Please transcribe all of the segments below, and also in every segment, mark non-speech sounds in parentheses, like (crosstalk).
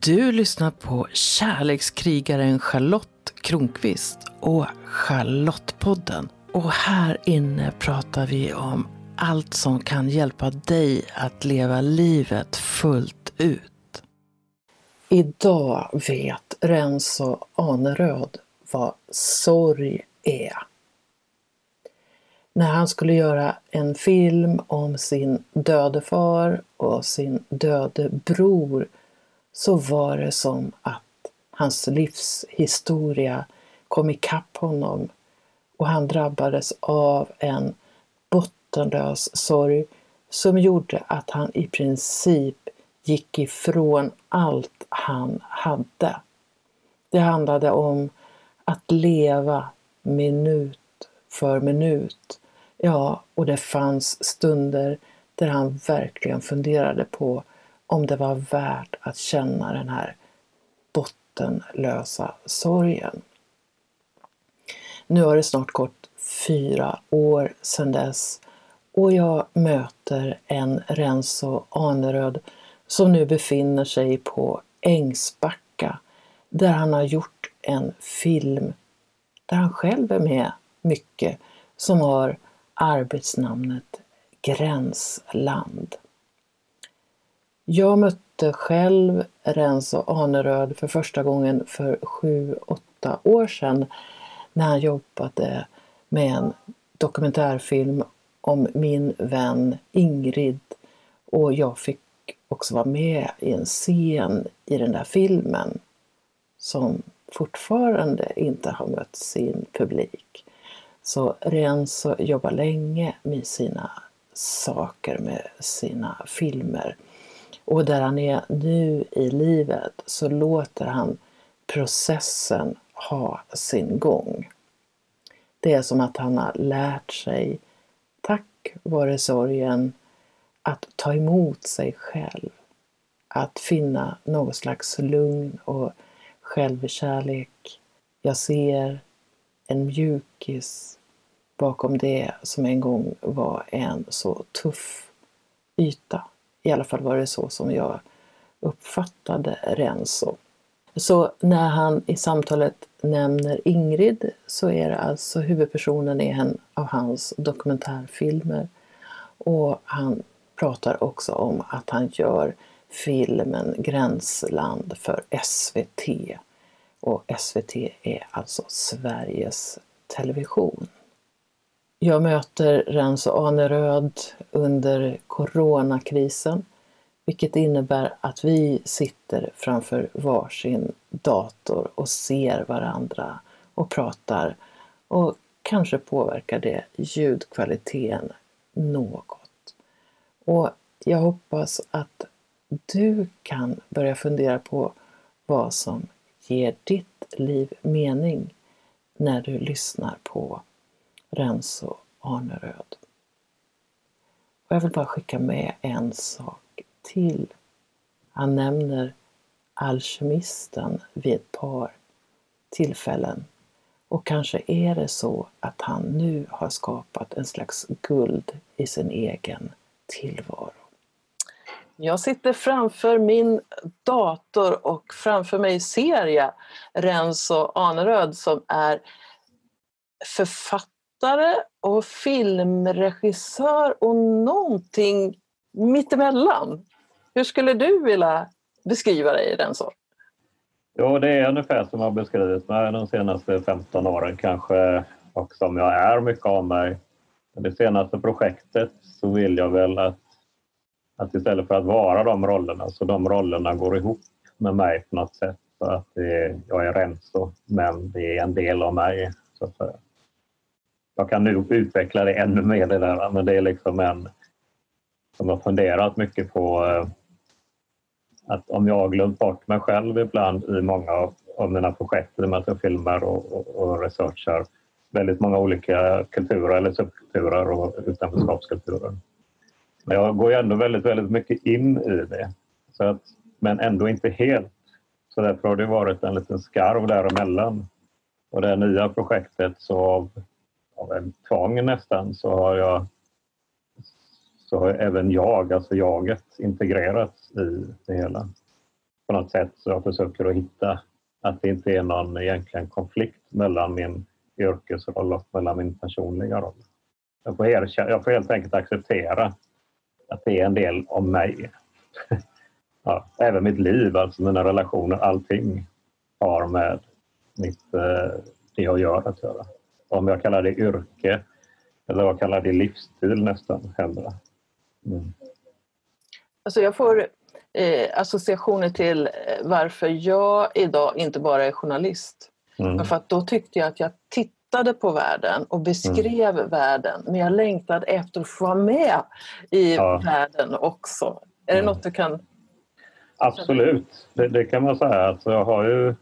Du lyssnar på kärlekskrigaren Charlotte Kronqvist och Charlottepodden. Och här inne pratar vi om allt som kan hjälpa dig att leva livet fullt ut. Idag vet Renzo Aneröd vad sorg är. När han skulle göra en film om sin döde far och sin döde bror så var det som att hans livshistoria kom ikapp honom och han drabbades av en bottenlös sorg som gjorde att han i princip gick ifrån allt han hade. Det handlade om att leva minut för minut. Ja, och det fanns stunder där han verkligen funderade på om det var värt att känna den här bottenlösa sorgen. Nu har det snart gått fyra år sedan dess och jag möter en Renzo Aneröd som nu befinner sig på Ängsbacka där han har gjort en film där han själv är med mycket som har arbetsnamnet Gränsland. Jag mötte själv Renzo Aneröd för första gången för sju, åtta år sedan när han jobbade med en dokumentärfilm om min vän Ingrid och jag fick också vara med i en scen i den där filmen som fortfarande inte har mött sin publik. Så Renzo jobbar länge med sina saker, med sina filmer. Och där han är nu i livet så låter han processen ha sin gång. Det är som att han har lärt sig, tack vare sorgen, att ta emot sig själv. Att finna något slags lugn och självkärlek. Jag ser en mjukis bakom det som en gång var en så tuff yta. I alla fall var det så som jag uppfattade Renzo. Så när han i samtalet nämner Ingrid så är det alltså huvudpersonen i en av hans dokumentärfilmer. Och han pratar också om att han gör filmen Gränsland för SVT. Och SVT är alltså Sveriges Television. Jag möter Renzo Aneröd under coronakrisen, vilket innebär att vi sitter framför varsin dator och ser varandra och pratar och kanske påverkar det ljudkvaliteten något. Och jag hoppas att du kan börja fundera på vad som ger ditt liv mening när du lyssnar på Renzo Arneröd. Och jag vill bara skicka med en sak till. Han nämner alkemisten vid ett par tillfällen. Och kanske är det så att han nu har skapat en slags guld i sin egen tillvaro. Jag sitter framför min dator och framför mig ser jag Renzo Aneröd som är författare författare och filmregissör och någonting mittemellan. Hur skulle du vilja beskriva dig i den så? Jo, det är ungefär som jag beskrivit mig de senaste 15 åren kanske och som jag är mycket av mig. Det senaste projektet så vill jag väl att, att istället för att vara de rollerna så de rollerna går ihop med mig på något sätt. Så att det, jag är Renzo men det är en del av mig. Så att säga jag kan nu utveckla det ännu mer det där, men det är liksom en som jag funderat mycket på eh, att om jag har glömt bort mig själv ibland i många av, mina projekt i och med att jag filmar och, och, och researchar väldigt många olika kulturer eller subkulturer och utanförskapskulturer. Men jag går ju ändå väldigt, väldigt mycket in i det. Så att, men ändå inte helt. Så därför har det varit en liten skarv däremellan. Och det nya projektet så av en tvång nästan så har jag så har även jag, alltså jaget, integrerats i det hela. på något sätt så jag försöker att hitta att det inte är någon egentligen konflikt mellan min yrkesroll och mellan min personliga roll. Jag får, erkänna, jag får helt enkelt acceptera att det är en del av mig. (laughs) ja, även mitt liv, alltså mina relationer, allting har med mitt, eh, det jag gör att göra. Om jag kallar det yrke eller jag kallar det livsstil nästan hellre. Mm. Alltså jag får eh, associationer till eh, varför jag idag inte bara är journalist. Mm. För att då tyckte jag att jag tittade på världen och beskrev mm. världen men jag längtade efter att få vara med i ja. världen också. Är det mm. något du kan... Absolut, det, det, kan man säga. Alltså jag har ju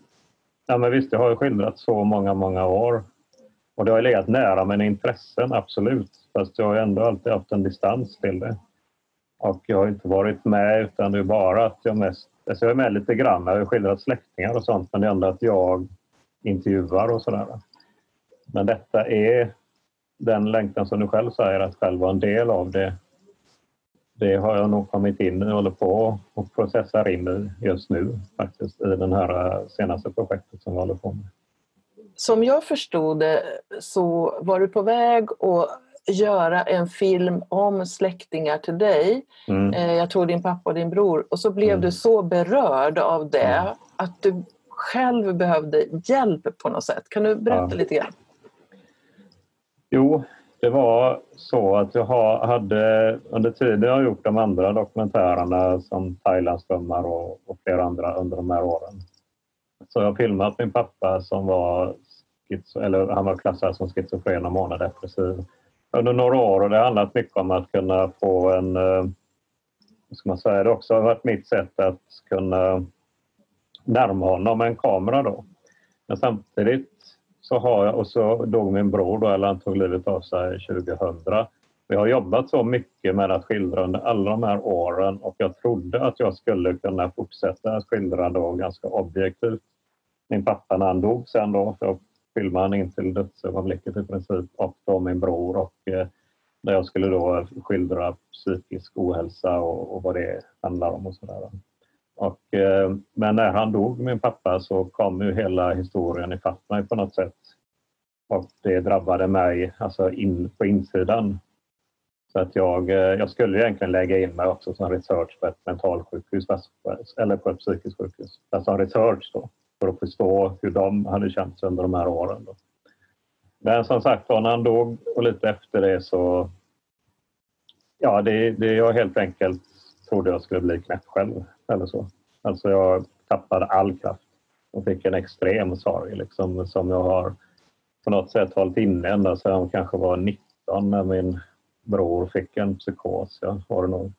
Ja, men visst, jag har ju skildrat så många, många år. Och det har legat nära mina intressen, absolut. Fast jag har ändå alltid haft en distans till det. Och jag har inte varit med utan det är bara att jag mest... Alltså jag är med lite grann, jag har skildrat släktingar och sånt men det är ändå att jag intervjuar och sådär. Men detta är den längtan som du själv säger, att själv vara en del av det. Det har jag nog kommit in i och håller på och processar in i just nu faktiskt i det här eh, senaste projektet som vi håller på med. Som jag förstod det så var du på väg att göra en film om släktingar till dig. Mm. Eh, jag tror din pappa och din bror. Och så blev mm. du så berörd av det mm. att du själv behövde hjälp på något sätt. Kan du berätta ja. lite grann? Jo, det var så att jag hade under tiden jag gjort de andra dokumentärerna som Thailandsdrömmar och, och flera andra under de här åren. Så jag filmat min pappa som var, eller han var klassad som schizofren och manadepressiv under några år har det har handlat mycket om att kunna få en... Eh, vad ska man säga? Det också har varit mitt sätt att kunna närma honom med en kamera då. Men samtidigt så har jag, och så dog min bror då, eller han tog livet av sig 2000. Jag har jobbat så mycket med att skildra under alla de här åren och jag trodde att jag skulle kunna fortsätta att skildra då ganska objektivt. Min pappa när han dog sen då, jag filmade han in till dödsögonblicket i princip och då min bror och eh, där jag skulle då skildra psykisk ohälsa och, och vad det handlar om och sådär. Och, eh, men när han dog, min pappa, så kom ju hela historien ifatt mig på något sätt. Och det drabbade mig alltså in, på insidan. Så att jag, eh, jag skulle egentligen lägga in mig också som research på ett mentalsjukhus, eller på ett psykiskt sjukhus. som research då för att förstå hur de hade känt under de här åren. Då. Men som sagt när han dog och lite efter det så... Ja, det, det jag helt enkelt trodde jag skulle bli knäpp själv eller så. Alltså jag tappade all kraft och fick en extrem sorg liksom, som jag har på något sätt hållit inne ända sedan jag kanske var 19 när min bror fick en psykos. Ja, var det nog.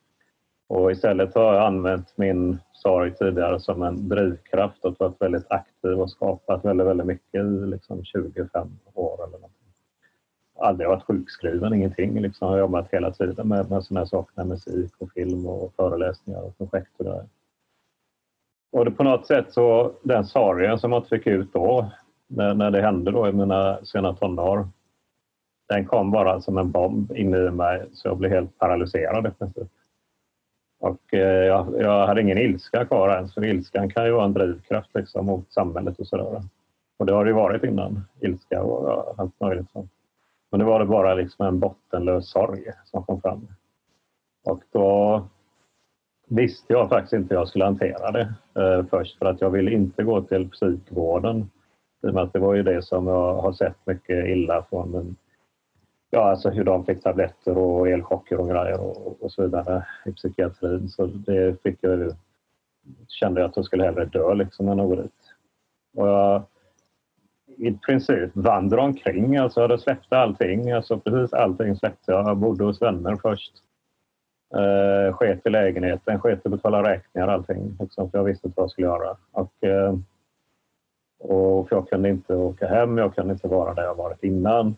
Och istället har jag använt min sorg tidigare som en drivkraft och varit väldigt aktiv och skapat väldigt, väldigt mycket i liksom 25 år eller någonting. Aldrig varit sjukskriven, ingenting. Liksom. Jag har jobbat hela tiden med, med sådana här saker, med musik och film och föreläsningar och projekt och det Och det på något sätt så, den sorgen som jag fick ut då, när, när det hände då i mina sena tonår, den kom bara som en bomb in i mig så jag blev helt paralyserad i princip. Och eh, jag, jag, hade ingen ilska kvar ens, för ilskan kan ju vara en drivkraft liksom, mot samhället och sådär. Och det har det ju varit innan, ilska och allt möjligt sånt. Men nu var det bara liksom en bottenlös sorg som kom fram. Och då visste jag faktiskt inte hur jag skulle hantera det eh, först för att jag ville inte gå till psykvården. I och med att det var ju det som jag har sett mycket illa från min ja, alltså hur de fick tabletter och elchocker och grejer och, och så vidare i psykiatrin. Så det fick jag kände jag att jag skulle hellre dö liksom än att gå dit. Och jag i princip vandrade omkring, alltså jag släppte allting, alltså precis allting släppte jag. Jag bodde hos vänner först. Eh, sket i lägenheten, sket i att betala räkningar allting, liksom, för jag visste inte vad jag skulle göra. Och, eh, och för jag kunde inte åka hem, jag kunde inte vara där jag varit innan.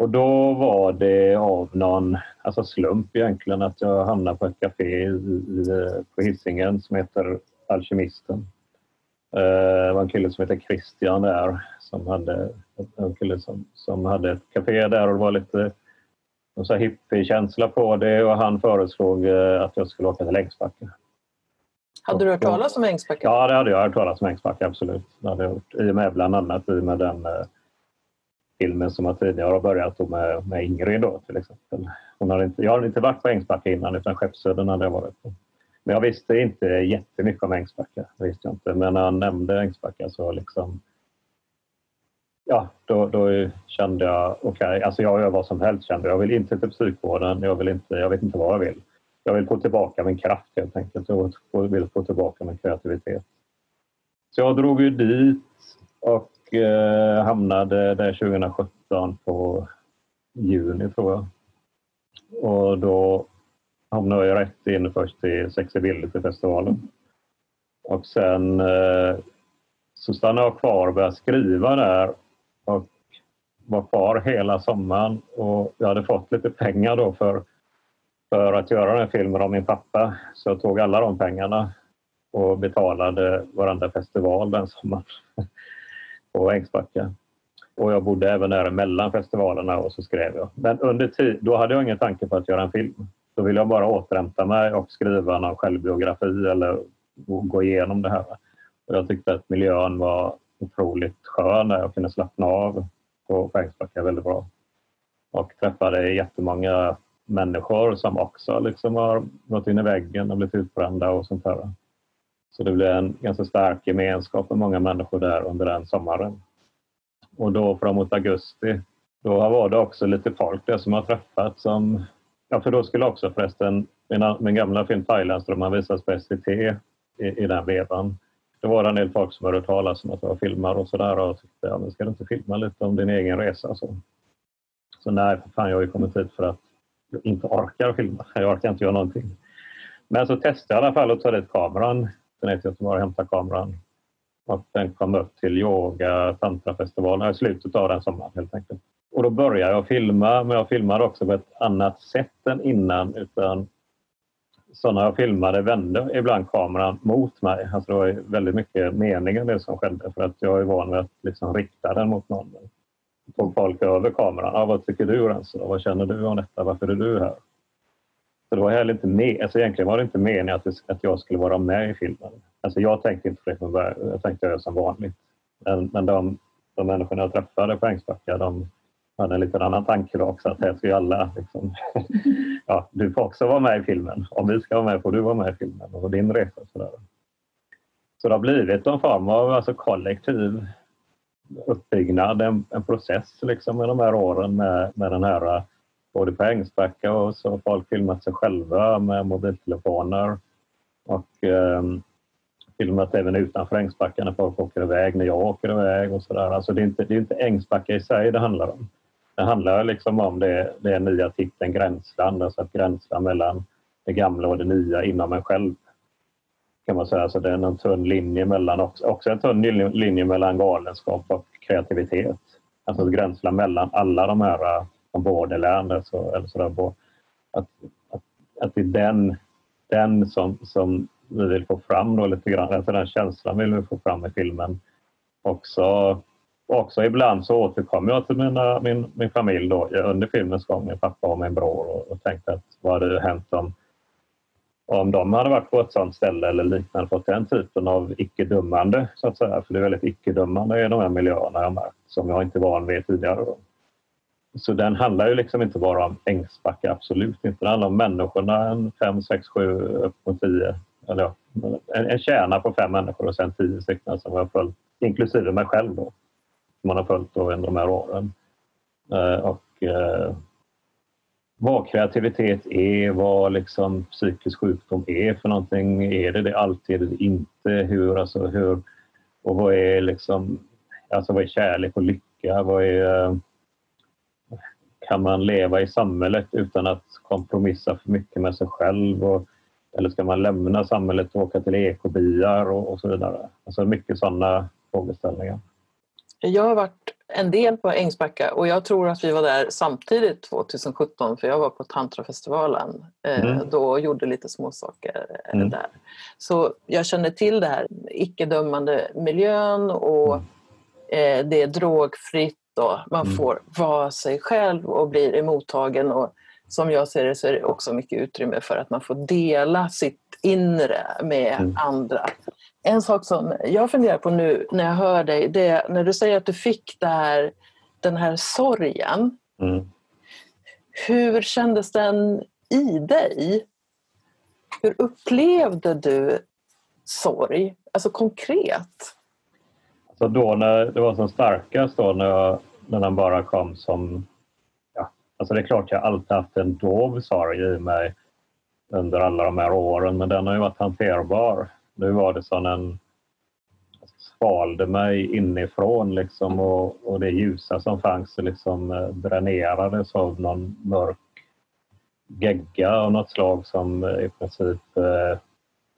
Och då var det av någon alltså slump egentligen att jag hamnade på ett café på Hisingen som heter Alkemisten. Eh, det var en kille som heter Christian där som hade, en kille som, som hade ett café där och det var lite så hippie-känsla på det och han föreslog eh, att jag skulle åka till Längsbacka. Hade du hört talas om Ängsbacka? Ja, det hade jag hört talas om Ängsbacka, absolut. Det hade jag gjort. I och med bland annat i och med den eh, filmen som jag tidigare har börjat med, med Ingrid då, till exempel. Hon hade inte, jag hade inte varit på Ängsbacka innan utan Skeppsudden hade jag varit på. Men jag visste inte jättemycket om Ängsbacka. Det visste jag inte. Men när han nämnde Ängsbacka så liksom ja, då, då kände jag okej, okay, alltså jag gör vad som helst kände jag. vill inte till psykvården, jag, vill inte, jag vet inte vad jag vill. Jag vill få tillbaka min kraft helt enkelt. Jag vill få tillbaka min kreativitet. Så jag drog ju dit och eh, hamnade där 2017 på juni tror jag. Och då hamnade jag rätt in först i Sexy festivalen Och sen eh, så stannade jag kvar och började skriva där och var kvar hela sommaren och jag hade fått lite pengar då för, för att göra den här filmen om min pappa. Så jag tog alla de pengarna och betalade varenda festival den sommaren (laughs) på Ängsbacka. Och jag bodde även där mellan festivalerna och så skrev jag. Men under tid, då hade jag ingen tanke på att göra en film. Då ville jag bara återhämta mig och skriva någon självbiografi eller gå igenom det här. Och jag tyckte att miljön var otroligt skön där jag kunde slappna av på Ängsbacka väldigt bra. Och träffade jättemånga människor som också liksom har gått in i väggen och blivit utbrända och sånt där. Så det blev en ganska stark gemenskap med många människor där under den sommaren. Och då framåt augusti, då var det också lite folk där som har träffat som... Ja, för då skulle också förresten min, min gamla film Thailandsdrömmar visas på SVT i, i den vevan. Då var det en del folk som hörde talas om att jag filmar och sådär och tyckte, ja men ska du inte filma lite om din egen resa? Så, så nej, för fan jag har ju kommit hit för att jag inte orkar filma. Jag orkar inte göra någonting. Men så testade jag i alla fall att ta dit kameran. Sen åkte jag till och hämta kameran. Och den kom upp till yoga tantrafestivalen i slutet av den sommaren helt enkelt. Och då började jag filma, men jag filmade också på ett annat sätt än innan. Utan så när jag filmade vände ibland kameran mot mig. Alltså det var väldigt mycket meningen det som skedde för att jag är van vid att liksom rikta den mot någon. Tog folk över kameran. Ah, vad tycker du Renzo? Vad känner du om detta? Varför är du här? Så det var heller inte med, alltså egentligen var det inte meningen att, att jag skulle vara med i filmen. Alltså jag tänkte inte på det från början. Jag tänkte göra som vanligt. Men, men de, de människorna jag träffade på Ängsbacka de, hade en liten annan tanke då också att här ska ju alla liksom, (laughs) ja, du får också vara med i filmen. Om vi ska vara med får du vara med i filmen och din resa. Så, där. så det har blivit en form av alltså, kollektiv uppbyggnad, en, en process liksom med de här åren med, med den här både på Ängsbacka och så har folk filmat sig själva med mobiltelefoner och eh, filmat även utanför Ängsbacka när folk åker iväg, när jag åker iväg och sådär. Alltså det är inte, det är inte Ängsbacka i sig det handlar om. Det handlar liksom om det, det nya titeln Gränsland, alltså att gränsla mellan det gamla och det nya inom en själv. Kan man säga. Så det är en tunn linje mellan, också, också en tunn linje mellan galenskap och kreativitet. Alltså att gränsla mellan alla de här som andra så, eller sådär, att, att, att det är den, den som, som vi vill få fram då lite grann, alltså den känslan vill vi få fram i filmen. Också också ibland så återkommer jag till mina, min, min familj då, under filmens gång, min pappa och min bror och, och tänkte att vad hade hänt om, om de hade varit på ett sånt ställe eller liknande, fått den typen av icke-dömande så att säga. För det är väldigt icke-dömande i de här miljöerna jag märkt, som jag inte var van vid tidigare. Då. Så den handlar ju liksom inte bara om Ängsbacka, absolut inte. Den handlar om människorna, en fem, sex, sju, upp mot tio. Eller ja, en, en kärna på fem människor och sen tio stycken som jag följt, inklusive mig själv. Då man har följt under de här åren. Eh, och eh, vad kreativitet är, vad liksom psykisk sjukdom är för någonting. Är det det alltid? eller inte? Hur, alltså, hur, och vad är liksom, alltså vad är kärlek och lycka? Vad är, eh, kan man leva i samhället utan att kompromissa för mycket med sig själv? Och, eller ska man lämna samhället och åka till ekobyar och, och så vidare? Alltså mycket sådana frågeställningar. Jag har varit en del på Ängsbacka och jag tror att vi var där samtidigt 2017 för jag var på Tantrafestivalen eh, mm. då och gjorde lite småsaker eh, mm. där. Så jag känner till det här icke-dömande miljön och mm. eh, det är drogfritt och man mm. får vara sig själv och blir emottagen och som jag ser det så är det också mycket utrymme för att man får dela sitt inre med mm. andra. En sak som jag funderar på nu när jag hör dig, det är när du säger att du fick här, den här sorgen. Mm. Hur kändes den i dig? Hur upplevde du sorg, alltså konkret? Alltså då när det var som starkast då när, jag, när den bara kom som... Ja, alltså det är klart jag alltid haft en dov sorg i mig under alla de här åren men den har ju varit hanterbar. Nu var det som en svalde mig inifrån liksom och, och det ljusa som fanns liksom eh, dränerades av någon mörk gegga av något slag som eh, i princip eh,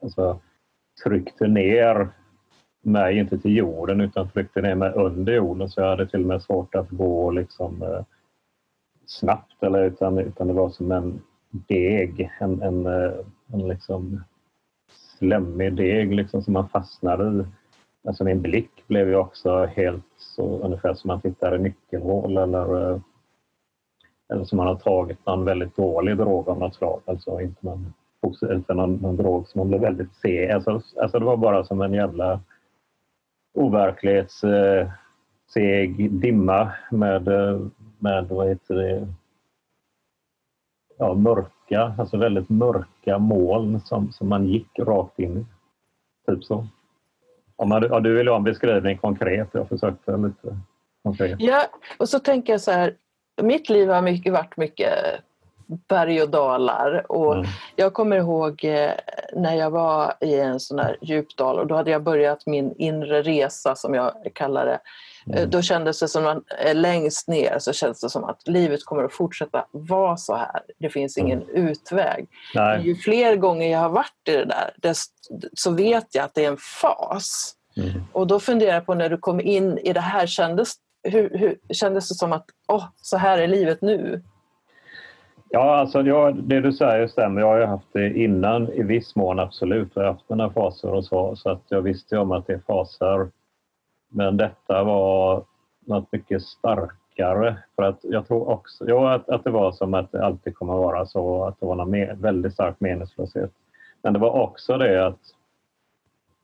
alltså, tryckte ner mig, inte till jorden, utan tryckte ner mig under jorden så jag hade till och med svårt att gå liksom, eh, snabbt. Eller, utan, utan det var som en deg, en, en, eh, en liksom slemmig deg liksom, som man fastnade i. Alltså min blick blev ju också helt så ungefär som man tittar i nyckelhål eller, eh, eller som man har tagit någon väldigt dålig drog av något slag. Alltså inte någon, inte någon, någon drog som man blev väldigt seg. Alltså, alltså det var bara som en jävla overklighetsseg eh, dimma med, med vad heter det, ja, mörka, alltså väldigt mörka moln som, som man gick rakt in i. Typ så. Om man, ja, du vill ha en beskrivning konkret, jag försökte lite konkret. Ja, och så tänker jag så här, mitt liv har mycket, varit mycket berg och dalar. Och mm. Jag kommer ihåg eh, när jag var i en sån här djupdal och då hade jag börjat min inre resa som jag kallar det. Eh, mm. Då kändes det som att längst ner så kändes det som att livet kommer att fortsätta vara så här. Det finns ingen mm. utväg. Nej. Ju fler gånger jag har varit i det där så vet jag att det är en fas. Mm. Och då funderar jag på när du kom in i det här, kändes, hur, hur, kändes det som att oh, så här är livet nu? Ja, alltså jag, det du säger stämmer. Jag har ju haft det innan i viss mån, absolut. Jag har haft mina faser och så, så att jag visste om att det är faser. Men detta var något mycket starkare. För att jag tror också ja, att, att det var som att det alltid kommer att vara så, att det var en väldigt stark meningslöshet. Men det var också det att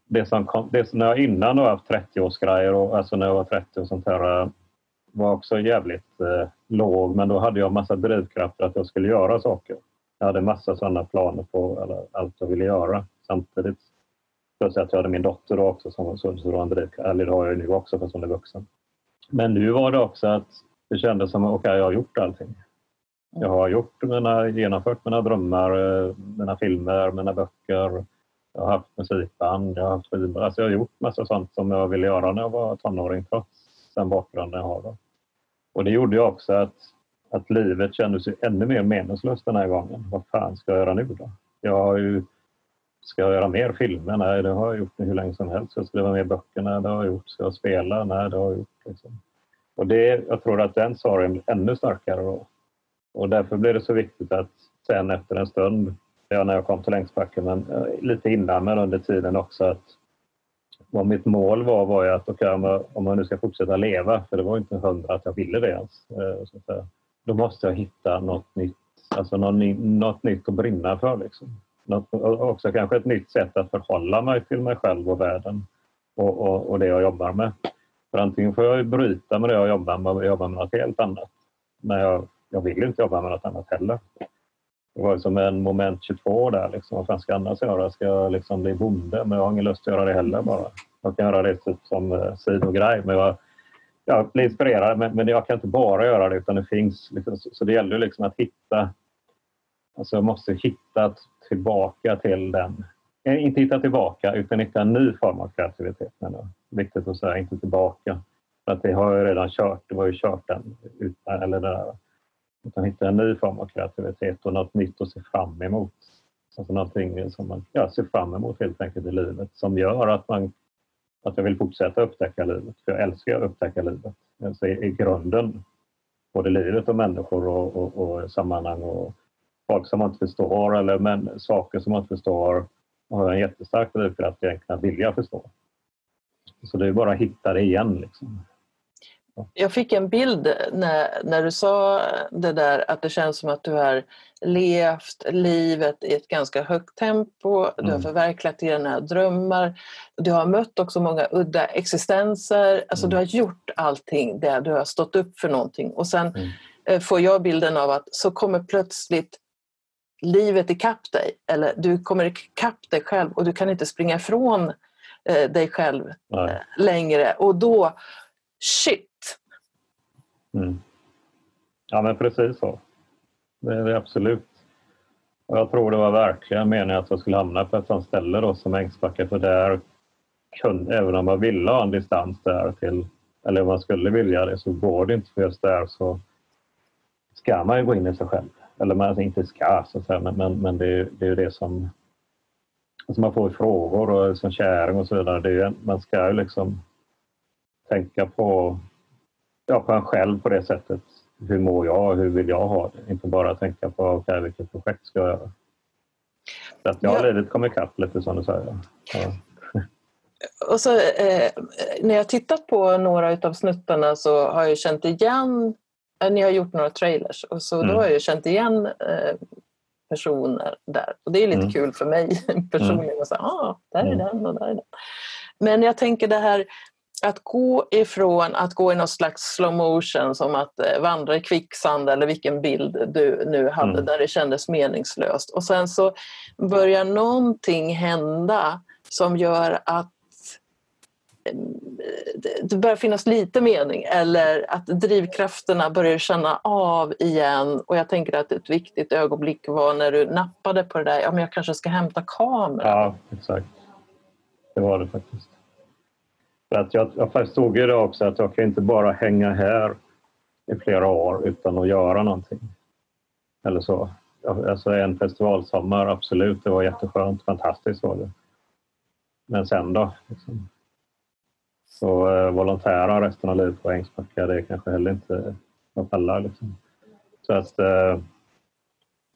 det som kom, det som när jag innan har haft 30-årsgrejer, alltså när jag var 30 och sånt här, var också jävligt eh, låg men då hade jag massa drivkrafter att jag skulle göra saker. Jag hade massa sådana planer på eller, allt jag ville göra samtidigt. Plus att jag hade min dotter då också som, var en drivkraft, eller det har jag nu också fast hon är vuxen. Men nu var det också att det kändes som att okay, jag har gjort allting. Jag har gjort mina, genomfört mina drömmar, eh, mina filmer, mina böcker. Jag har haft musikband, jag har haft skivor. Alltså jag har gjort massa sånt som jag ville göra när jag var tonåring trots den bakgrunden jag har. Då. Och det gjorde ju också att, att livet kändes ju ännu mer meningslöst den här gången. Vad fan ska jag göra nu då? Jag har ju, ska jag göra mer filmer? Nej, det har jag gjort hur länge som helst. Ska jag skriva mer böcker? Nej, det har jag gjort. Ska jag spela? Nej, det har jag gjort. Liksom. Och det, jag tror att den sorgen blir ännu starkare då. Och därför blir det så viktigt att sen efter en stund, ja, när jag kom till Längsbacken, men eh, lite innan men under tiden också att vad mitt mål var var ju att okay, om jag nu ska fortsätta leva, för det var inte hundra att jag ville det ens, eh, så att då måste jag hitta något nytt, alltså något, något nytt att brinna för. Liksom. Något, också kanske ett nytt sätt att förhålla mig till mig själv och världen och, och, och det jag jobbar med. För antingen får jag bryta med det jag jobbar med och jobba med något helt annat. Men jag, jag vill inte jobba med något annat heller. Det var som liksom en moment 22 där. Liksom. Vad fan ska jag annars göra? Ska jag liksom bli bonde? Men jag har ingen lust att göra det heller bara. Jag kan göra det typ som eh, sidogrej. Men jag, jag blir inspirerad men, men jag kan inte bara göra det utan det finns. Liksom, så, så det gäller liksom att hitta. Alltså jag måste hitta tillbaka till den. Eh, inte hitta tillbaka utan hitta en ny form av kreativitet. Men viktigt att säga, inte tillbaka. För att det har jag redan kört. Det var ju kört den. Eller det där. Utan hitta en ny form av kreativitet och något nytt att se fram emot. Alltså någonting som man ja, ser fram emot helt enkelt i livet som gör att, man, att jag vill fortsätta upptäcka livet. För jag älskar att upptäcka livet. Alltså i, i grunden, både livet och människor och, och, och sammanhang och folk som man inte förstår eller men, saker som man inte förstår har jag en jättestark drivkraft egentligen att vilja förstå. Så det är bara att hitta det igen. Liksom. Jag fick en bild när, när du sa det där att det känns som att du har levt livet i ett ganska högt tempo, mm. du har mm. förverkligat dina drömmar, du har mött också många udda existenser, alltså mm. du har gjort allting där du har stått upp för någonting och sen mm. Eh, får jag bilden av att så kommer plötsligt livet ikapp dig eller du kommer ikapp dig själv och du kan inte springa ifrån eh, dig själv Nej. Eh, längre och då, shit! Mm. Ja men precis så. Det är det absolut. Och jag tror det var verkligen meningen att jag skulle hamna på ett sånt ställe då som Ängsbacka för där kunde, även om man ville ha en distans där till, eller om man skulle vilja det så går det inte för just där så ska man ju gå in i sig själv. Eller man alltså, inte ska, så att säga, men, men, men det, det är ju det som alltså man får frågor och som käring och så vidare. Det är, man ska ju liksom tänka på, ja, på en själv på det sättet. Hur mår jag? Hur vill jag ha det? Inte bara tänka på okay, vilket projekt ska jag göra. Så att jag har ja. livet kommit ikapp lite som du säger. Ja. (laughs) Och så, eh, när jag tittat på några av snuttarna så har jag känt igen ni har gjort några trailers och så mm. då har jag känt igen eh, personer där. Och det är lite mm. kul för mig (laughs) personligen. Mm. Och så, ah, där är mm. den och där är den. Men jag tänker det här att gå ifrån att gå i någon slags slow motion som att eh, vandra i kvicksand eller vilken bild du nu hade mm. där det kändes meningslöst och sen så börjar någonting hända som gör att det börjar finnas lite mening eller att drivkrafterna börjar känna av igen och jag tänker att ett viktigt ögonblick var när du nappade på det där, ja men jag kanske ska hämta kameran. Ja, exakt. Det var det faktiskt. För att jag, jag förstod ju det också att jag kan inte bara hänga här i flera år utan att göra någonting. Eller så. Alltså en festivalsommar, absolut, det var jätteskönt, fantastiskt var det. Men sen då? Liksom. Så eh, volontära resten av livet på Ängsbacka, det är kanske heller inte något alla. Liksom. Så att, eh,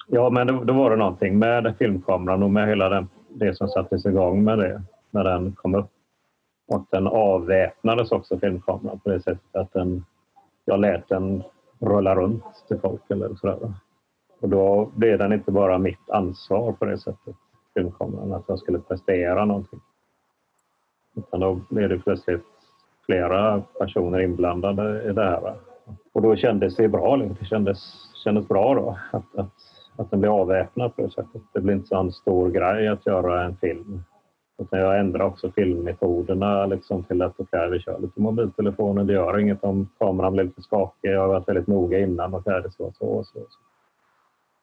ja, men då, då var det någonting med filmkameran och med hela den, det som sattes igång med det när den kom upp. Och den avväpnades också, filmkameran, på det sättet att den, jag lät den rulla runt till folk eller sådär. Och då blev den inte bara mitt ansvar på det sättet, filmkameran, att jag skulle prestera någonting. Utan då blev det plötsligt flera personer inblandade i det här. Och då kändes det bra. Liksom. Det kändes, kändes bra då att, att, att den blev avväpnad på det sättet. Det blir inte så en stor grej att göra en film. Utan jag ändrar också filmmetoderna liksom till att okay, vi kör lite mobiltelefoner. Det gör inget om kameran blir lite skakig. Jag har varit väldigt noga innan. Och det så, så, så, så.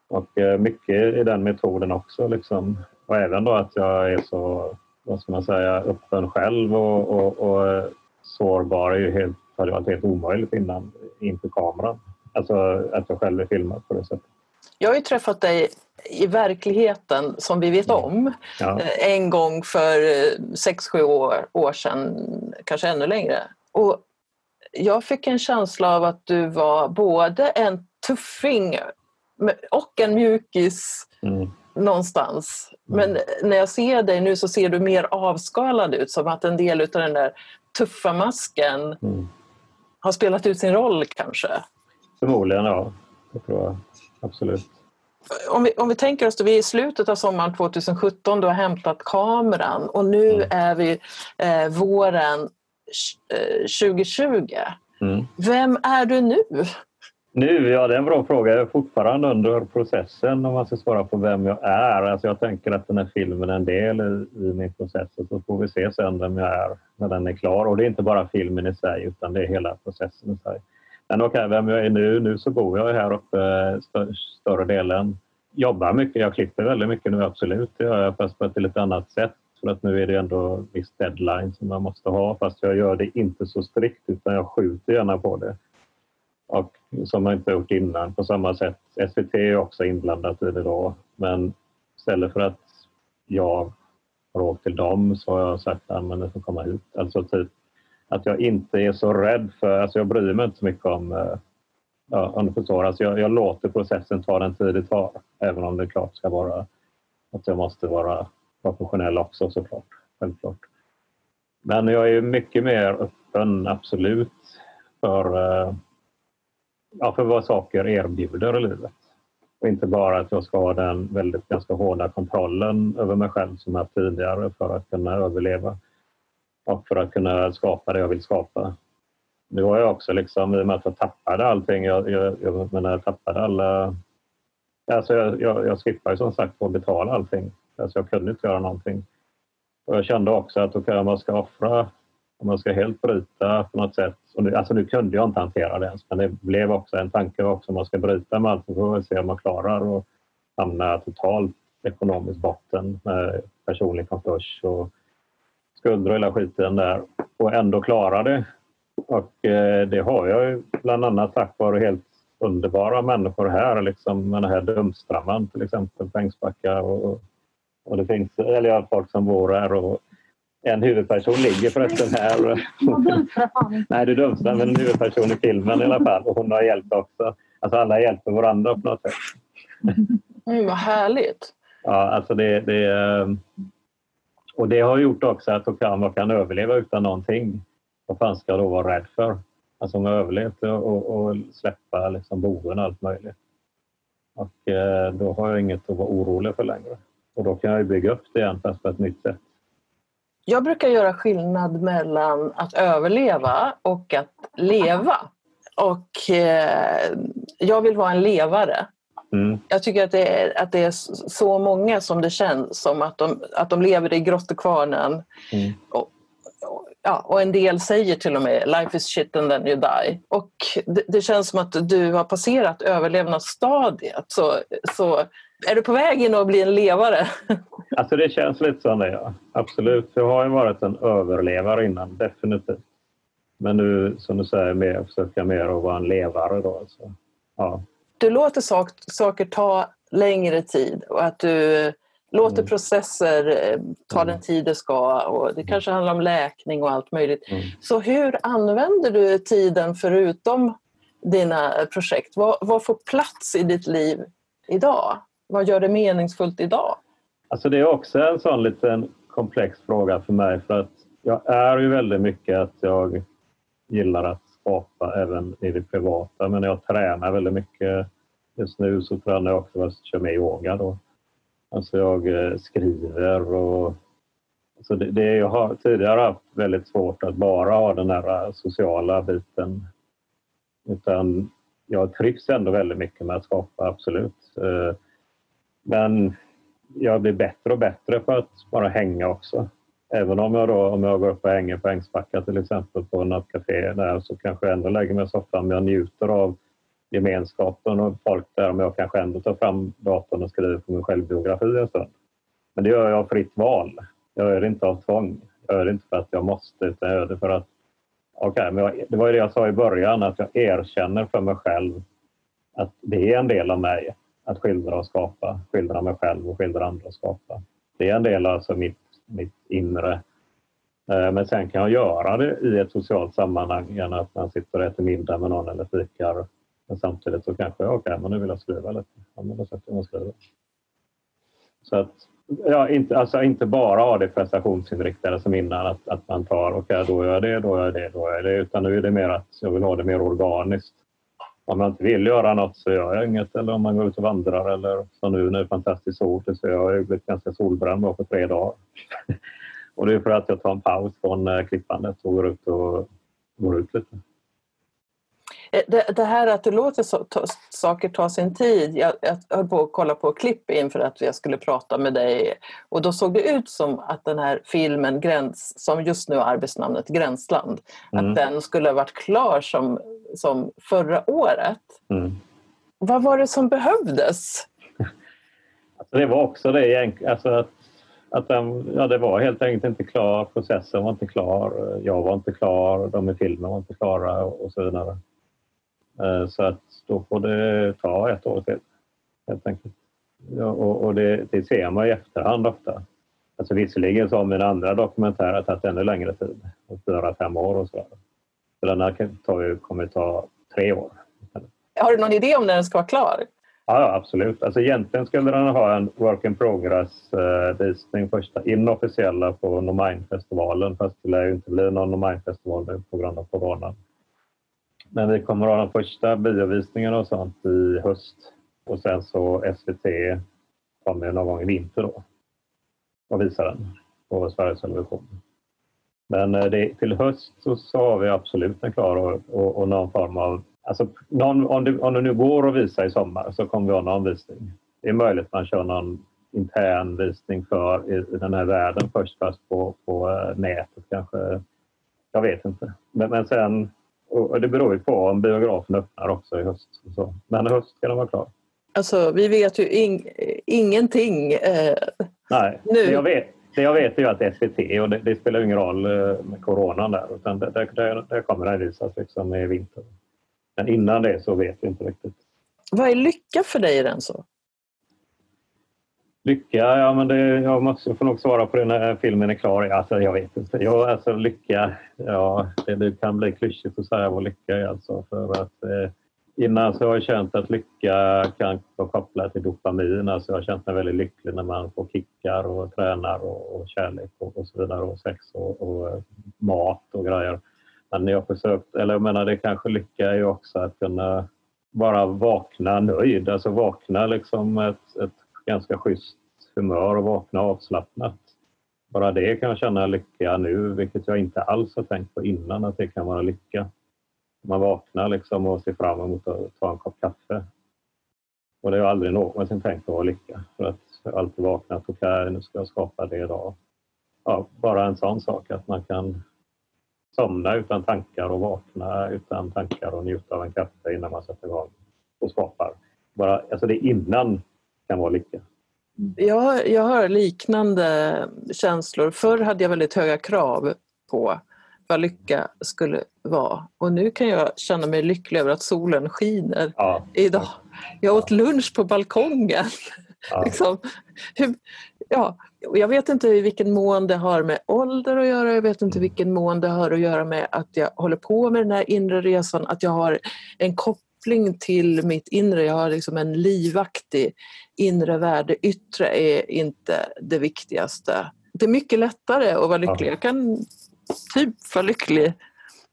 Och eh, mycket i den metoden också. Liksom. Och även då att jag är så vad ska man säga, öppen själv och, och, och eh, sårbar är ju helt, hade varit helt omöjligt innan inför kameran. Alltså att jag själv är filmad på det sättet. Jag har ju träffat dig i verkligheten som vi vet om ja. Eh, en gång för eh, sex sju år, år sedan, kanske ännu längre. Och jag fick en känsla av att du var både en tuffing och en mjukis mm. någonstans. Men mm. när jag ser dig nu så ser du mer avskalad ut, som att en del av den där tuffa masken mm. har spelat ut sin roll kanske? Förmodligen, ja. Det tror jag. Absolut. Om vi, om vi tänker oss att vi är i slutet av sommaren 2017, du har hämtat kameran och nu mm. är vi eh, våren eh, 2020. Mm. Vem är du nu? Nu? Ja, det är en bra fråga. Jag är fortfarande under processen om man ska svara på vem jag är. Alltså jag tänker att den här filmen är en del i, i min process och så får vi se sen vem jag är när den är klar. Och det är inte bara filmen i sig utan det är hela processen i sig. Men okej, okay, vem jag är nu? Nu så bor jag här uppe stö större delen. Jobbar mycket. Jag klipper väldigt mycket nu, absolut. Det gör jag fast på ett lite annat sätt. För att nu är det ändå viss deadline som man måste ha. Fast jag gör det inte så strikt utan jag skjuter gärna på det och som jag inte gjort innan på samma sätt. SVT är också inblandat i det då men istället för att jag har åkt till dem så har jag sagt att det får komma ut. Alltså typ att jag inte är så rädd för, alltså jag bryr mig inte så mycket om, eh, ja, om du förstår, alltså jag, jag låter processen ta den tid det tar även om det klart ska vara att jag måste vara professionell också såklart, självklart. Men jag är mycket mer öppen, absolut, för, eh, ja, för vad saker erbjuder i livet. Och inte bara att jag ska ha den väldigt ganska hårda kontrollen över mig själv som jag haft tidigare för att kunna överleva och för att kunna skapa det jag vill skapa. Nu har jag också liksom, i och med att jag tappade allting, jag, jag, jag menar jag tappade alla... Alltså jag, jag, jag skippade som sagt på att betala allting. Alltså jag kunde inte göra någonting. Och jag kände också att okay, om man ska offra, om man ska helt bryta på något sätt. Och nu, alltså nu kunde jag inte hantera det ens, men det blev också en tanke också om man ska bryta med allt så får vi se om man klarar att hamna totalt ekonomiskt botten med personlig konkurs och skulder och hela skiten där och ändå klara det. Och eh, det har jag ju bland annat tack vare helt underbara människor här. Liksom den här Dumstramman till exempel på Ängsbacka och, och det finns eller folk som bor här och en huvudperson ligger förresten här. Nej, det är Dumstram, men en huvudperson i filmen i alla fall och hon har hjälpt också. Alltså alla hjälper varandra på något sätt. Mm, vad härligt! Ja, alltså det, det, eh, och det har gjort också att Okama kan överleva utan någonting. Vad fan ska jag då vara rädd för? Alltså om jag överlevt och, och släppa liksom boven och allt möjligt. Och eh, då har jag inget att vara orolig för längre. Och då kan jag bygga upp det igen fast på ett nytt sätt. Jag brukar göra skillnad mellan att överleva och att leva. Och eh, jag vill vara en levare. Mm. Jag tycker att det, är, att det är så många som det känns som att de, att de lever i grottekvarnen. Mm. Och, och, ja, och en del säger till och med “life is shit and then you die”. Och det, det känns som att du har passerat överlevnadsstadiet. Så, så är du på väg in att bli en levare? (laughs) Alltså det känns lite så det ja. Absolut. Jag har ju varit en överlevare innan, definitivt. Men nu, som du säger, mer, försöka mer att vara en levare. Då, alltså. ja du låter sak, saker ta längre tid och att du låter mm. processer eh, ta mm. den tid det ska och det kanske handlar om läkning och allt möjligt. Mm. Så hur använder du tiden förutom dina projekt? Vad, vad får plats i ditt liv idag? Vad gör det meningsfullt idag? Alltså det är också en sån liten komplex fråga för mig för att jag är ju väldigt mycket att jag gillar att skapa även i det privata. Men jag tränar väldigt mycket. Just nu så tränar jag också att köra med yoga. Då. Alltså jag eh, skriver och alltså det, det, jag har tidigare haft väldigt svårt att bara ha den här eh, sociala biten. Utan jag trivs ändå väldigt mycket med att skapa, absolut. Eh, men jag blir bättre och bättre på att bara hänga också. Även om jag, då, om jag går upp och hänger på Ängsbacka till exempel på något café där så kanske jag ändå lägger mig i soffan men jag njuter av gemenskapen och folk där men jag kanske ändå tar fram datorn och skriver på min självbiografi en stund. Men det gör jag av fritt val. Jag gör det inte av tvång. Jag gör det inte för att jag måste utan jag gör det för att okay, men jag, det var ju det jag sa i början att jag erkänner för mig själv att det är en del av mig att skildra och skapa. Skildra mig själv och skildra andra och skapa. Det är en del av alltså mitt mitt inre. Eh, men sen kan jag göra det i ett socialt sammanhang gärna att man sitter och äter middag med någon eller fikar. Men samtidigt så kanske, okej, okay, men nu vill jag skriva lite. Ja, men då sätter jag mig och skriver. Så att, ja, inte, alltså inte bara ha det prestationsinriktade som innan, att, att man tar, okej, okay, då gör jag det, då gör jag det, då gör jag det. Utan nu är det mer att jag vill ha det mer organiskt. Om jag inte vill göra något så gör jag inget. Eller om man går ut och vandrar eller som nu när det är fantastiskt sol så jag har blivit ganska solbränd på tre dagar. (laughs) och det är för att jag tar en paus från eh, klippandet och går ut och går ut lite. Eh, det, det, här att du låter så, ta, saker ta sin tid. Jag, jag höll på att kolla på klipp inför att jag skulle prata med dig och då såg det ut som att den här filmen Gräns, som just nu har arbetsnamnet Gränsland, mm. att den skulle ha varit klar som, som förra året. Mm. Vad var det som behövdes? (laughs) Alltså det var också det alltså att, att den, ja, det var helt enkelt inte klar, processen var inte klar, jag var inte klar, de i filmen var inte klara och så vidare. Eh, så att då får det ta ett år till helt enkelt. Och, och det, det, ser man i efterhand ofta. Alltså visserligen så har mina andra dokumentärer tagit ännu längre tid, fyra, fem år och sådär. Så den här tar, kommer ta tre år. Har du någon idé om när den ska vara klar? Ja, absolut. Alltså egentligen skulle den ha en work in progress-visning, eh, första inofficiella på Nomine-festivalen, fast det lär ju inte bli någon Nomine-festival på grund av coronan. Men vi kommer att ha de första biovisningarna och sånt i höst. Och sen så SVT kommer någon gång i vinter då och visar den på Sveriges Television. Men eh, det, till höst så, så har vi absolut en klar och, och, och någon form av... Alltså, någon, om, det, om det nu går att visa i sommar så kommer vi ha någon visning. Det är möjligt att man kör någon intern visning för i, i den här världen först fast på, på eh, nätet kanske. Jag vet inte. Men, men sen, och det beror ju på om biografen öppnar också i höst. Så. Men i höst ska den vara klar. Alltså vi vet ju in, ingenting eh, Nej, nu. Det jag, vet, det jag vet är ju att SVT och det, det spelar ingen roll eh, med coronan där utan det, det, det kommer att visas liksom i vinter. Men innan det så vet vi inte riktigt. Vad är lycka för dig Renzo? Lycka, ja men det, jag måste får nog svara på det när filmen är klar. Alltså, jag vet inte. Jag, alltså, lycka, ja, det, det kan bli klyschigt att säga vad lycka är. Alltså, för att, eh, innan så har jag känt att lycka kan vara kopplat till dopamin. Alltså jag har känt mig väldigt lycklig när man får kickar och tränar och, och kärlek och, och, så vidare och sex och, och, eh, mat och grejer. Men jag försökt, eller jag menar det kanske lycka är också att kunna bara vakna nöjd, alltså vakna liksom ett, ett ganska schysst humör och vakna avslappnat. Bara det kan jag känna lycka nu, vilket jag inte alls har tänkt på innan att det kan vara lycka. Man vaknar liksom och ser fram emot att ta en kopp kaffe. Och det har jag aldrig någonsin tänkt på att vara lycka. För att jag har alltid vaknat, okej okay, nu ska jag skapa det idag. Ja, bara en sån sak att man kan somna utan tankar och vakna utan tankar och njuta av en kaffe innan man sätter igång och skapar. Bara, alltså det innan kan vara lycka. Jag, jag har liknande känslor. Förr hade jag väldigt höga krav på vad lycka skulle vara. Och nu kan jag känna mig lycklig över att solen skiner ja. idag. Jag åt lunch på balkongen. Ja. (laughs) liksom, ja, jag vet inte i vilken mån det har med ålder att göra, jag vet inte i mm. vilken mån det har att göra med att jag håller på med den här inre resan, att jag har en koppling till mitt inre, jag har liksom en livaktig inre värld. Det yttre är inte det viktigaste. Det är mycket lättare att vara lycklig. Jag kan typ vara lycklig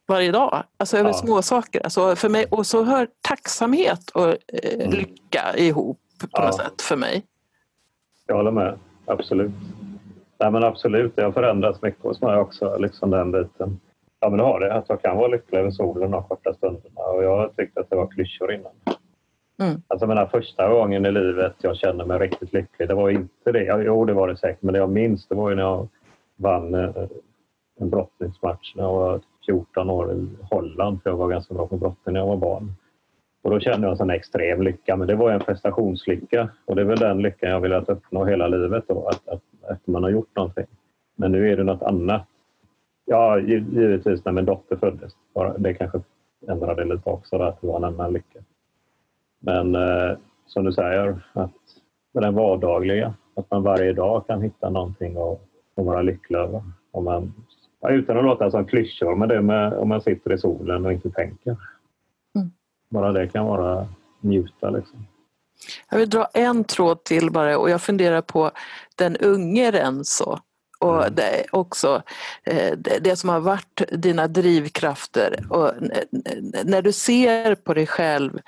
varje dag, alltså över ja. små saker. Alltså för mig, och så hör tacksamhet och eh, mm. lycka ihop på ja. något sätt för mig. Jag håller med, absolut. Nej, men absolut, det har förändrats mycket hos mig också, liksom den biten. Ja, men har det. Att jag kan vara lycklig över solen de korta stunderna och jag tyckte att det var klyschor innan. Mm. Alltså den första gången i livet jag kände mig riktigt lycklig, det var inte det. Jo, det var det säkert, men det jag minns det var ju när jag vann eh, en brottningsmatch när jag var 14 år i Holland, för jag var ganska bra på brottning när jag var barn. Och då kände jag en sån extrem lycka, men det var en prestationslycka och det är väl den lyckan jag velat uppnå hela livet då, att, att, att man har gjort någonting. Men nu är det något annat. Ja, givetvis när min dotter föddes. Det kanske ändrade lite också, att det var en annan lycka. Men eh, som du säger, att med den vardagliga, att man varje dag kan hitta någonting och, och vara lycklig över. Om man utan att låta som klyschor, men det med om man sitter i solen och inte tänker. Mm. Bara det kan vara njuta liksom. Jag vill dra en tråd till bara och jag funderar på den unge Renzo och mm. det också eh, det som har varit dina drivkrafter. Och när du ser på dig själv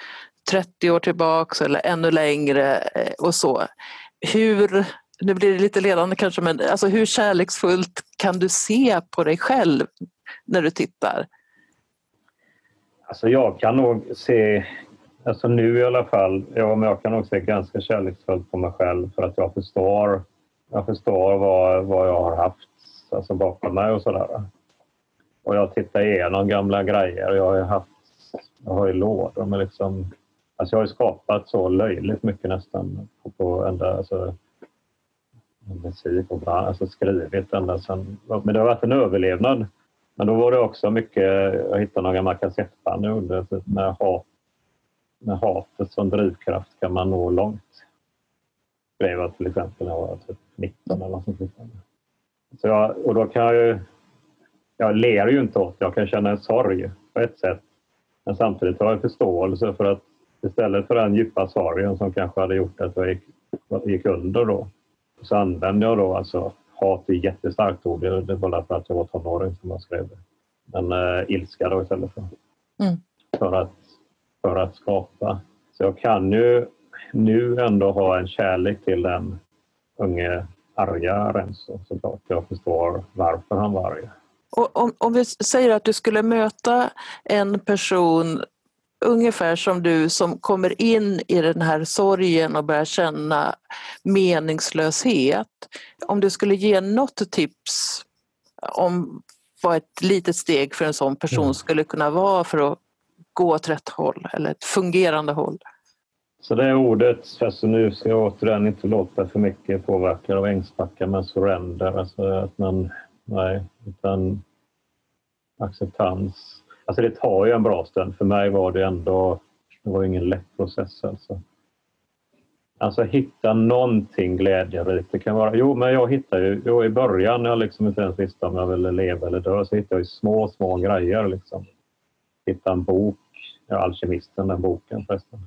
30 år tillbaks eller ännu längre eh, och så. Hur nu blir det lite ledande kanske, men alltså hur kärleksfullt kan du se på dig själv när du tittar? Alltså jag kan nog se, alltså nu i alla fall, ja, men jag kan nog se ganska kärleksfullt på mig själv för att jag förstår, jag förstår vad, vad jag har haft alltså bakom mig och sådär. Och jag tittar igenom gamla grejer. Jag har haft, jag har ju lådor med liksom, alltså jag har skapat så löjligt mycket nästan på, på ända, alltså, musik och bra, alltså skrivit ända sedan... Men det har varit en överlevnad. Men då var det också mycket, jag hittade några gamla kassettband jag gjorde, typ med, hat, med hatet som drivkraft kan man nå långt. Skrev jag till exempel när jag var typ 19 eller något sånt. Så jag, och då kan jag ju... Jag ler ju inte åt jag kan känna en sorg på ett sätt. Men samtidigt har jag förståelse för att istället för den djupa sorgen som kanske hade gjort att jag gick, gick under då så använde jag då alltså hat är ett jättestarkt ord. Det var bara för att jag var tonåring som jag skrev det. Men äh, ilska då istället för. Mm. för att, för att skapa. Så jag kan ju nu ändå ha en kärlek till den unge arga Renzo såklart. Jag förstår varför han var arg. Och om, om vi säger att du skulle möta en person ungefär som du som kommer in i den här sorgen och börjar känna meningslöshet. Om du skulle ge något tips om vad ett litet steg för en sån person mm. skulle kunna vara för att gå åt rätt håll eller ett fungerande håll? Så det är ordet, alltså nu ska jag återigen inte låta för mycket påverkad av ängsbacka, men surrender, alltså att man, nej, utan acceptans. Alltså det tar ju en bra stund. För mig var det ändå, det var ingen lätt process alltså. Alltså hitta någonting glädjerikt. Det kan vara, jo men jag hittar ju, jo, i början när jag liksom inte ens visste om jag ville leva eller dö så hittade jag ju små, små grejer liksom. Hitta en bok, ja, Alkemisten, den boken förresten.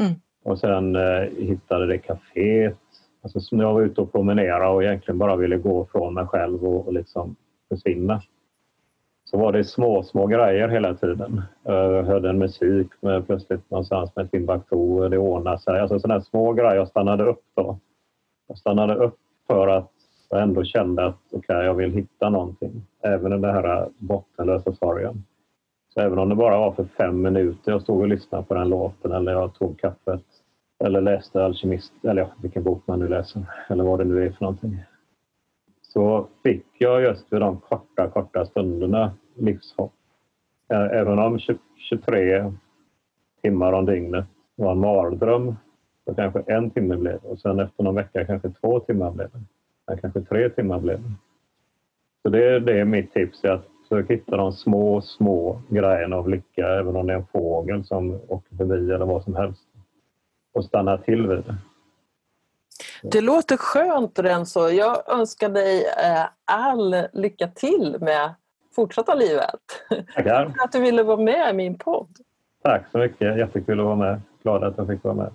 Mm. Och sen eh, hittade det kaféet. Alltså, som jag var ute och promenerade och egentligen bara ville gå från mig själv och, och liksom försvinna. Så var det små, små grejer hela tiden. Eh, jag hörde en musik med plötsligt någonstans med Timbuktu, det ordnade sig. Alltså sådana små grejer. Jag stannade upp då. Jag stannade upp för att jag ändå kände att okay, jag vill hitta någonting. Även i den här bottenlösa sorgen. Så även om det bara var för fem minuter jag stod och lyssnade på den låten eller jag tog kaffet eller läste Alkemist, eller ja, vilken bok man nu läser, eller vad det nu är för någonting. Så fick jag just vid de korta, korta stunderna livshopp. Även om 23 timmar om dygnet var en mardröm, så kanske en timme blev det och sen efter någon vecka kanske två timmar blev det. Kanske tre timmar blev det. Så det, det är mitt tips, att försöka hitta de små, små grejerna av lycka, även om det är en fågel som åker förbi eller vad som helst. Och stanna till vid det. Det låter skönt Renzo. Jag önskar dig eh, all lycka till med fortsatta livet. Tackar. För att du ville vara med i min podd. Tack så mycket. Jättekul att vara med. Glad att jag fick vara med.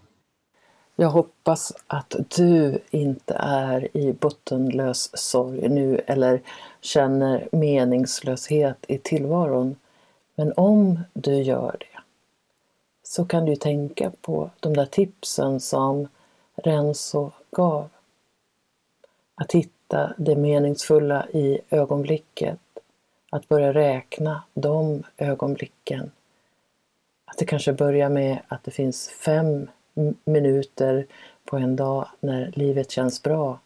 Jag hoppas att du inte är i bottenlös sorg nu eller känner meningslöshet i tillvaron. Men om du gör det så kan du tänka på de där tipsen som Renzo gav. Att hitta det meningsfulla i ögonblicket. Att börja räkna de ögonblicken. Att det kanske börjar med att det finns fem minuter på en dag när livet känns bra.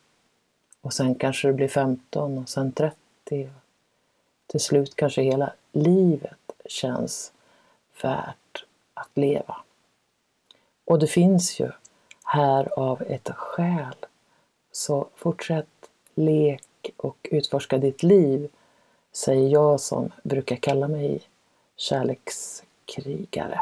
Och sen kanske det blir 15 och sen 30. Till slut kanske hela livet känns värt att leva. Och det finns ju här av ett skäl. Så fortsätt lek och utforska ditt liv, säger jag som brukar kalla mig kärlekskrigare.